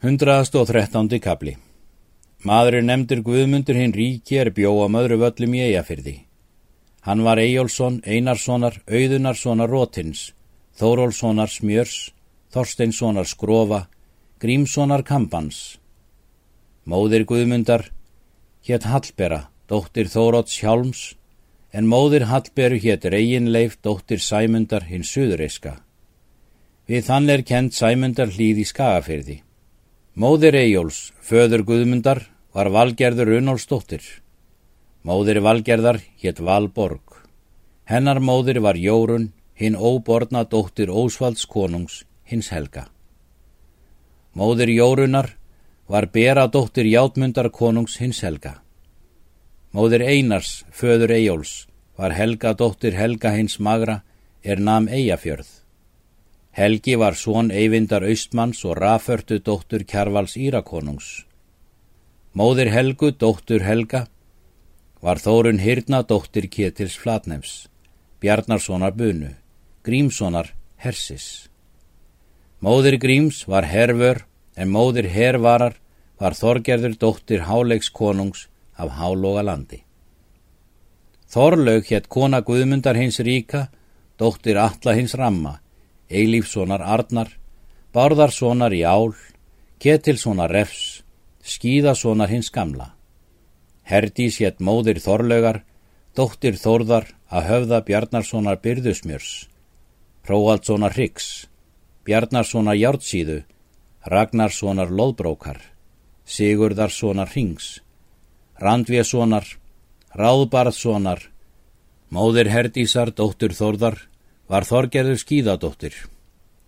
Hundraðast og þrettándi kapli Maðurinn nefndir Guðmundur hinn ríki er bjóa möðru völlum í eigafyrði. Hann var Eyjólfsson, Einarssonar, Auðunarssonar Rótins, Þórólssonar Smjörs, Þorsteinssonar Skrofa, Grímssonar Kampans. Móðir Guðmundar hétt Hallbera, dóttir Þóróts Hjálms, en móðir Hallberu hétt Reginleif, dóttir Sæmundar hinn Suðureiska. Við þann er kent Sæmundar hlýð í Skagafyrði. Móðir Eyjóls, föður Guðmundar, var Valgerður Runálsdóttir. Móðir Valgerðar hétt Valborg. Hennar móðir var Jórun, hinn óborna dóttir Ósvalds konungs, hins Helga. Móðir Jórunar var Bera dóttir Játmundar konungs, hins Helga. Móðir Einars, föður Eyjóls, var Helga dóttir Helga hins Magra, er nam Eyjafjörð. Helgi var svon Eyvindar Austmanns og raförtu dóttur Kjarvals Írakonungs. Móðir Helgu, dóttur Helga, var Þórun Hyrna dóttir Ketils Flatnefs, Bjarnarssonar Bunu, Grímssonar Hersis. Móðir Gríms var Hervör en móðir Hervarar var Þorgerður dóttir Háleiks konungs af Hálóga landi. Þorlaug hétt kona Guðmundar hins ríka, dóttir Alla hins ramma, Eilífssonar Arnar, Bárðarssonar í Ál, Ketilssonar Refs, Skíðassonar hins gamla. Herdís hétt móðir Þorlaugar, dóttir Þórðar að höfða Bjarnarssonar Byrðusmjörs, Próaldssonar Hryggs, Bjarnarssonar Jártsíðu, Ragnarssonar Lóðbrókar, Sigurðarssonar Hrings, Randviessonar, Ráðbarðssonar, móðir Herdísar, dóttir Þórðar, var Þorgerður skíðadóttir.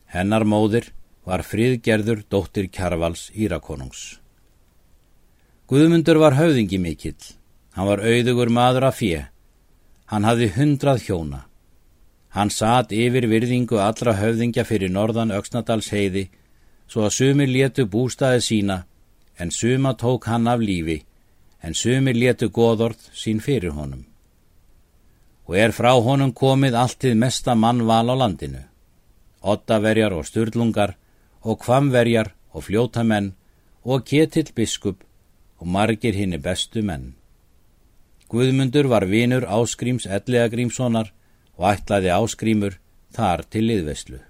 Hennar móðir var friðgerður dóttir Kjarvals Írakonungs. Guðmundur var höfðingi mikill. Hann var auðugur maður af fjö. Hann hafði hundrað hjóna. Hann satt yfir virðingu allra höfðingja fyrir norðan Öksnadals heiði svo að sumir letu bústaði sína en suma tók hann af lífi en sumir letu goðorð sín fyrir honum og er frá honum komið alltið mesta mannval á landinu. Ottaverjar og styrlungar og kvamverjar og fljótamenn og ketill biskup og margir hinn bestu menn. Guðmundur var vinur áskríms ellega grímssonar og ætlaði áskrímur þar til liðveslu.